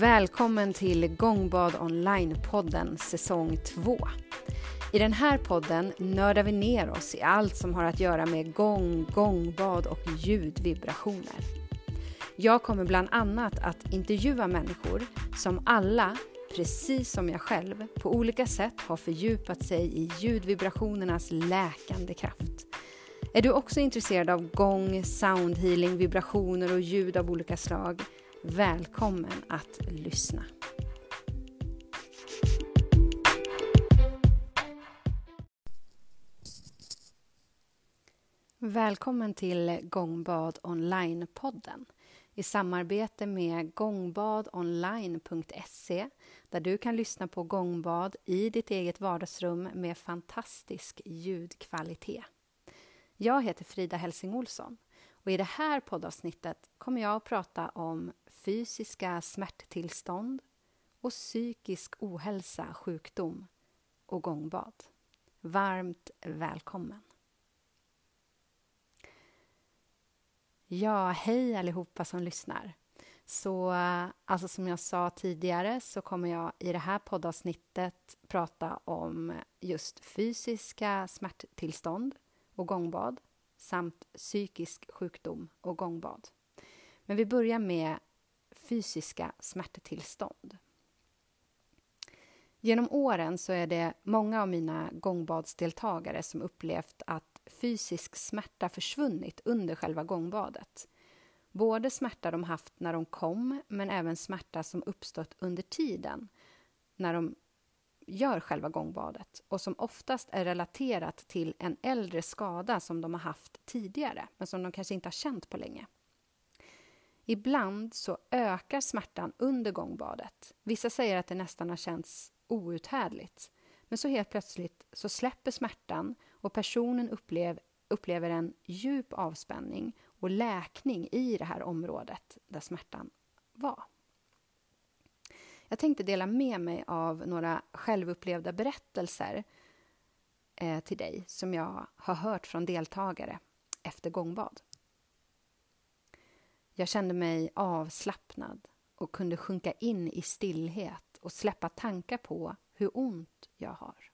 Välkommen till Gångbad Online-podden säsong 2. I den här podden nördar vi ner oss i allt som har att göra med gång, gångbad och ljudvibrationer. Jag kommer bland annat att intervjua människor som alla, precis som jag själv, på olika sätt har fördjupat sig i ljudvibrationernas läkande kraft. Är du också intresserad av gång, soundhealing, vibrationer och ljud av olika slag? Välkommen att lyssna. Välkommen till Gångbad Online-podden i samarbete med gångbadonline.se där du kan lyssna på gångbad i ditt eget vardagsrum med fantastisk ljudkvalitet. Jag heter Frida Helsing Olsson och i det här poddavsnittet kommer jag att prata om fysiska smärttillstånd och psykisk ohälsa, sjukdom och gångbad. Varmt välkommen! Ja, hej allihopa som lyssnar. Så alltså som jag sa tidigare så kommer jag i det här poddavsnittet prata om just fysiska smärttillstånd och gångbad samt psykisk sjukdom och gångbad. Men vi börjar med fysiska smärttillstånd. Genom åren så är det många av mina gångbadsdeltagare som upplevt att fysisk smärta försvunnit under själva gångbadet. Både smärta de haft när de kom, men även smärta som uppstått under tiden när de gör själva gångbadet och som oftast är relaterat till en äldre skada som de har haft tidigare, men som de kanske inte har känt på länge. Ibland så ökar smärtan under gångbadet. Vissa säger att det nästan har känts outhärdligt. Men så helt plötsligt så släpper smärtan och personen upplev, upplever en djup avspänning och läkning i det här området där smärtan var. Jag tänkte dela med mig av några självupplevda berättelser eh, till dig som jag har hört från deltagare efter gångbad. Jag kände mig avslappnad och kunde sjunka in i stillhet och släppa tankar på hur ont jag har.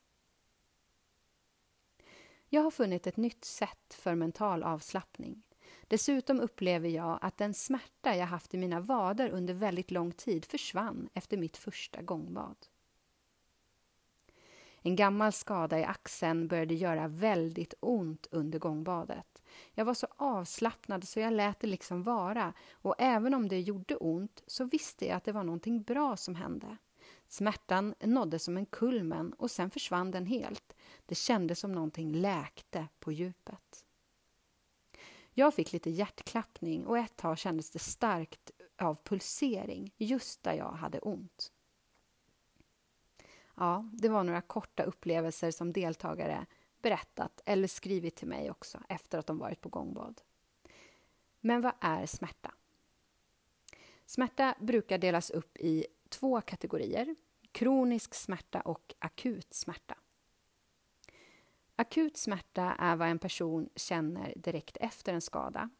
Jag har funnit ett nytt sätt för mental avslappning. Dessutom upplever jag att den smärta jag haft i mina vader under väldigt lång tid försvann efter mitt första gångbad. En gammal skada i axeln började göra väldigt ont under gångbadet. Jag var så avslappnad så jag lät det liksom vara och även om det gjorde ont så visste jag att det var någonting bra som hände. Smärtan nådde som en kulmen och sen försvann den helt. Det kändes som någonting läkte på djupet. Jag fick lite hjärtklappning och ett tag kändes det starkt av pulsering just där jag hade ont. Ja, det var några korta upplevelser som deltagare berättat eller skrivit till mig också efter att de varit på gångbad. Men vad är smärta? Smärta brukar delas upp i två kategorier, kronisk smärta och akut smärta. Akut smärta är vad en person känner direkt efter en skada.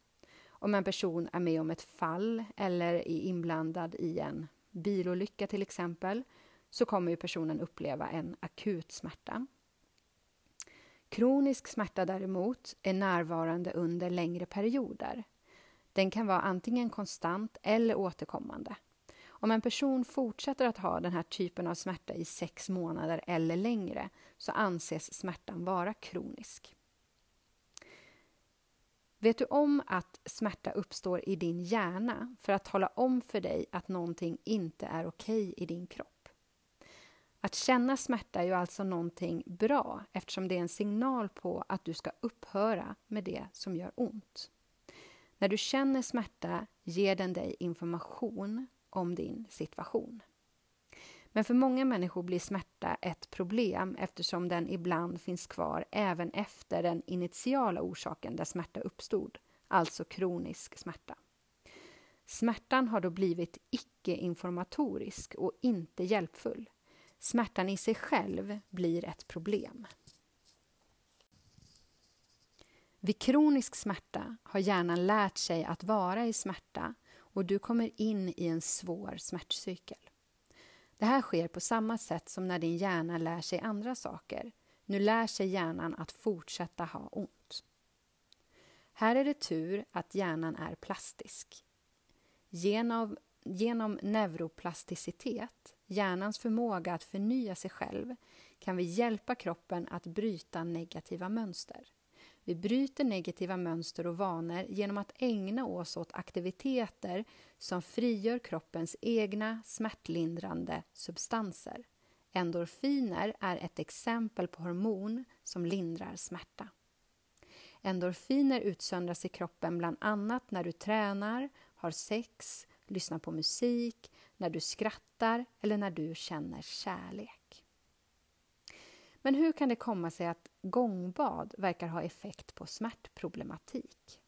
Om en person är med om ett fall eller är inblandad i en bilolycka till exempel så kommer ju personen uppleva en akut smärta. Kronisk smärta däremot är närvarande under längre perioder. Den kan vara antingen konstant eller återkommande. Om en person fortsätter att ha den här typen av smärta i sex månader eller längre så anses smärtan vara kronisk. Vet du om att smärta uppstår i din hjärna för att tala om för dig att någonting inte är okej i din kropp? Att känna smärta är ju alltså någonting bra eftersom det är en signal på att du ska upphöra med det som gör ont. När du känner smärta ger den dig information om din situation. Men för många människor blir smärta ett problem eftersom den ibland finns kvar även efter den initiala orsaken där smärta uppstod, alltså kronisk smärta. Smärtan har då blivit icke-informatorisk och inte hjälpfull. Smärtan i sig själv blir ett problem. Vid kronisk smärta har hjärnan lärt sig att vara i smärta och du kommer in i en svår smärtcykel. Det här sker på samma sätt som när din hjärna lär sig andra saker. Nu lär sig hjärnan att fortsätta ha ont. Här är det tur att hjärnan är plastisk. Genom, genom neuroplasticitet, hjärnans förmåga att förnya sig själv, kan vi hjälpa kroppen att bryta negativa mönster. Vi bryter negativa mönster och vanor genom att ägna oss åt aktiviteter som frigör kroppens egna smärtlindrande substanser. Endorfiner är ett exempel på hormon som lindrar smärta. Endorfiner utsöndras i kroppen bland annat när du tränar, har sex, lyssnar på musik, när du skrattar eller när du känner kärlek. Men hur kan det komma sig att gångbad verkar ha effekt på smärtproblematik?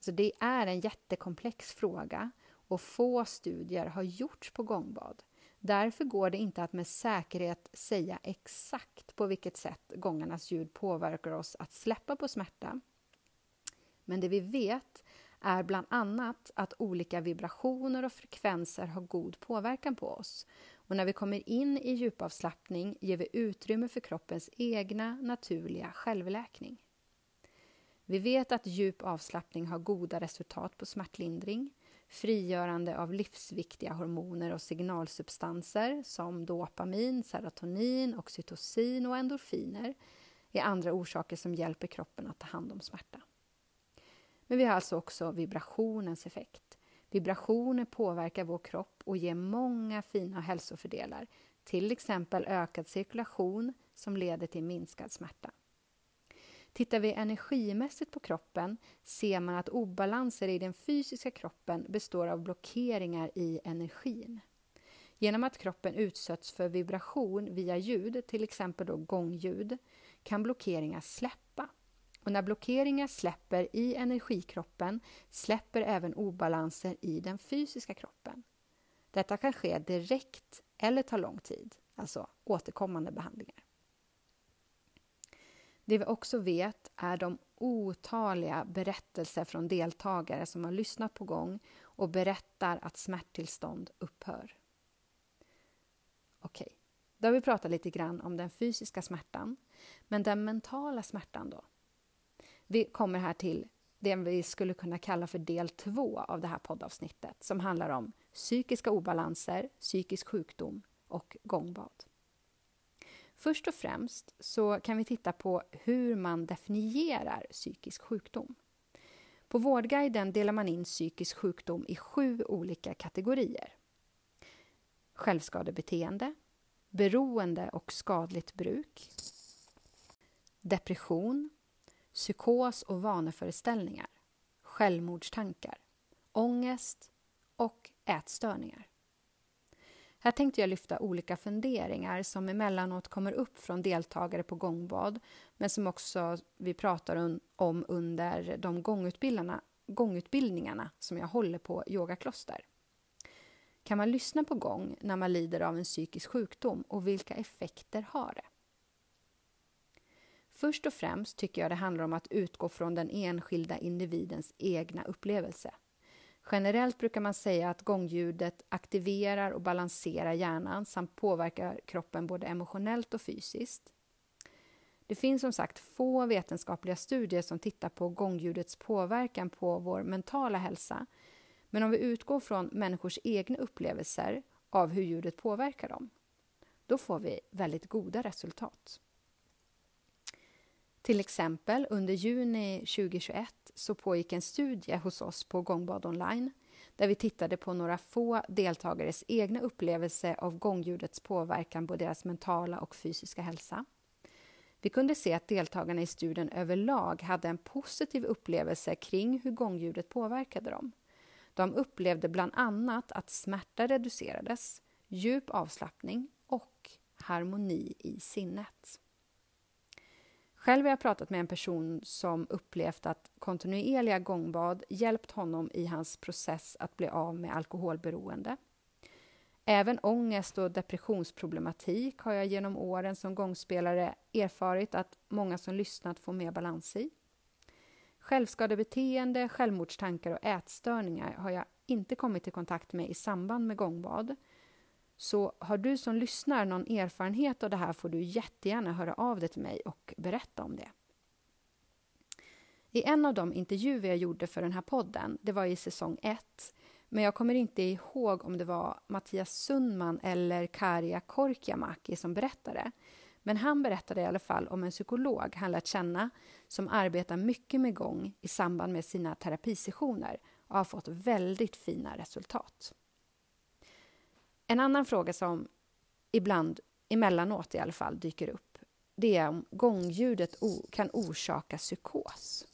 Så det är en jättekomplex fråga och få studier har gjorts på gångbad. Därför går det inte att med säkerhet säga exakt på vilket sätt gångarnas ljud påverkar oss att släppa på smärta. Men det vi vet är bland annat att olika vibrationer och frekvenser har god påverkan på oss. Och när vi kommer in i djupavslappning ger vi utrymme för kroppens egna naturliga självläkning. Vi vet att djup avslappning har goda resultat på smärtlindring, frigörande av livsviktiga hormoner och signalsubstanser som dopamin, serotonin, oxytocin och endorfiner är andra orsaker som hjälper kroppen att ta hand om smärta. Men vi har alltså också vibrationens effekt. Vibrationer påverkar vår kropp och ger många fina hälsofördelar, till exempel ökad cirkulation som leder till minskad smärta. Tittar vi energimässigt på kroppen ser man att obalanser i den fysiska kroppen består av blockeringar i energin. Genom att kroppen utsätts för vibration via ljud, till exempel då gångljud, kan blockeringar släppa. Och när blockeringar släpper i energikroppen släpper även obalanser i den fysiska kroppen. Detta kan ske direkt eller ta lång tid, alltså återkommande behandlingar. Det vi också vet är de otaliga berättelser från deltagare som har lyssnat på gång och berättar att smärttillstånd upphör. Okej, då har vi pratat lite grann om den fysiska smärtan. Men den mentala smärtan då? Vi kommer här till det vi skulle kunna kalla för del två av det här poddavsnittet som handlar om psykiska obalanser, psykisk sjukdom och gångbad. Först och främst så kan vi titta på hur man definierar psykisk sjukdom. På Vårdguiden delar man in psykisk sjukdom i sju olika kategorier. Självskadebeteende, beroende och skadligt bruk, depression, psykos och vaneföreställningar, självmordstankar, ångest och ätstörningar. Här tänkte jag lyfta olika funderingar som emellanåt kommer upp från deltagare på gångbad men som också vi pratar om under de gångutbildningarna, gångutbildningarna som jag håller på yogakloster. Kan man lyssna på gång när man lider av en psykisk sjukdom och vilka effekter har det? Först och främst tycker jag det handlar om att utgå från den enskilda individens egna upplevelse. Generellt brukar man säga att gångljudet aktiverar och balanserar hjärnan samt påverkar kroppen både emotionellt och fysiskt. Det finns som sagt få vetenskapliga studier som tittar på gångljudets påverkan på vår mentala hälsa. Men om vi utgår från människors egna upplevelser av hur ljudet påverkar dem, då får vi väldigt goda resultat. Till exempel under juni 2021 så pågick en studie hos oss på Gångbad online där vi tittade på några få deltagares egna upplevelse av gångljudets påverkan på deras mentala och fysiska hälsa. Vi kunde se att deltagarna i studien överlag hade en positiv upplevelse kring hur gångljudet påverkade dem. De upplevde bland annat att smärta reducerades, djup avslappning och harmoni i sinnet. Själv har jag pratat med en person som upplevt att kontinuerliga gångbad hjälpt honom i hans process att bli av med alkoholberoende. Även ångest och depressionsproblematik har jag genom åren som gångspelare erfarit att många som lyssnat får mer balans i. Självskadebeteende, självmordstankar och ätstörningar har jag inte kommit i kontakt med i samband med gångbad. Så har du som lyssnar någon erfarenhet av det här får du jättegärna höra av dig till mig och berätta om det. I en av de intervjuer jag gjorde för den här podden, det var i säsong 1, men jag kommer inte ihåg om det var Mattias Sundman eller Karja Korkiamaki som berättade. Men han berättade i alla fall om en psykolog han lärt känna som arbetar mycket med gång i samband med sina terapisessioner och har fått väldigt fina resultat. En annan fråga som ibland, emellanåt i alla fall, dyker upp det är om gångljudet kan orsaka psykos.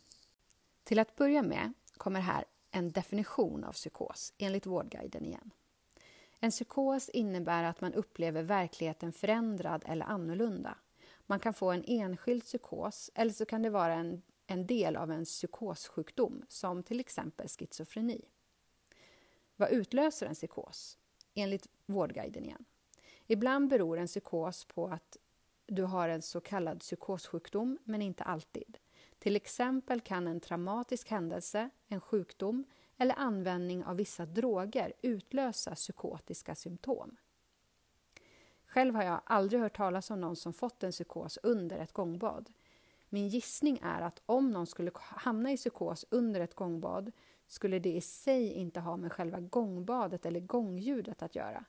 Till att börja med kommer här en definition av psykos enligt Vårdguiden igen. En psykos innebär att man upplever verkligheten förändrad eller annorlunda. Man kan få en enskild psykos eller så kan det vara en, en del av en psykossjukdom som till exempel schizofreni. Vad utlöser en psykos? Enligt Vårdguiden igen. Ibland beror en psykos på att du har en så kallad psykossjukdom, men inte alltid. Till exempel kan en traumatisk händelse, en sjukdom eller användning av vissa droger utlösa psykotiska symptom. Själv har jag aldrig hört talas om någon som fått en psykos under ett gångbad. Min gissning är att om någon skulle hamna i psykos under ett gångbad skulle det i sig inte ha med själva gångbadet eller gångljudet att göra.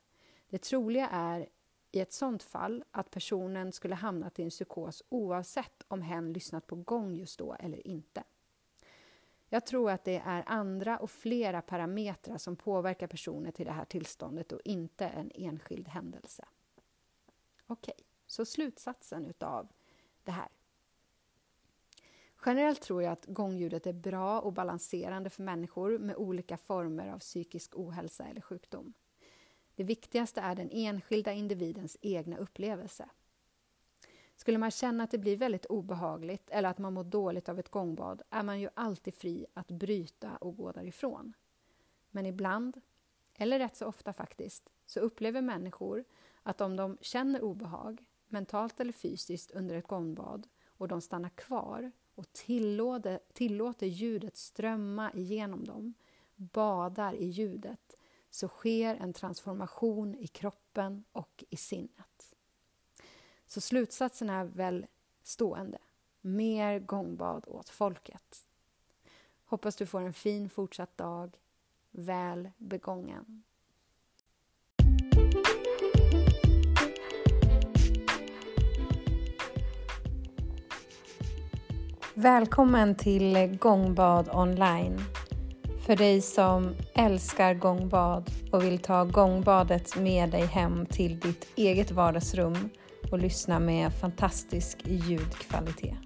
Det troliga är i ett sådant fall att personen skulle hamnat i en psykos oavsett om hen lyssnat på gång just då eller inte. Jag tror att det är andra och flera parametrar som påverkar personer till det här tillståndet och inte en enskild händelse. Okej, okay, så slutsatsen utav det här. Generellt tror jag att gångljudet är bra och balanserande för människor med olika former av psykisk ohälsa eller sjukdom. Det viktigaste är den enskilda individens egna upplevelse. Skulle man känna att det blir väldigt obehagligt eller att man mår dåligt av ett gångbad är man ju alltid fri att bryta och gå därifrån. Men ibland, eller rätt så ofta faktiskt, så upplever människor att om de känner obehag, mentalt eller fysiskt, under ett gångbad och de stannar kvar och tillåter, tillåter ljudet strömma igenom dem, badar i ljudet, så sker en transformation i kroppen och i sinnet. Så slutsatsen är väl stående. Mer gångbad åt folket. Hoppas du får en fin fortsatt dag. Väl begången. Välkommen till Gångbad online för dig som älskar gångbad och vill ta gångbadet med dig hem till ditt eget vardagsrum och lyssna med fantastisk ljudkvalitet.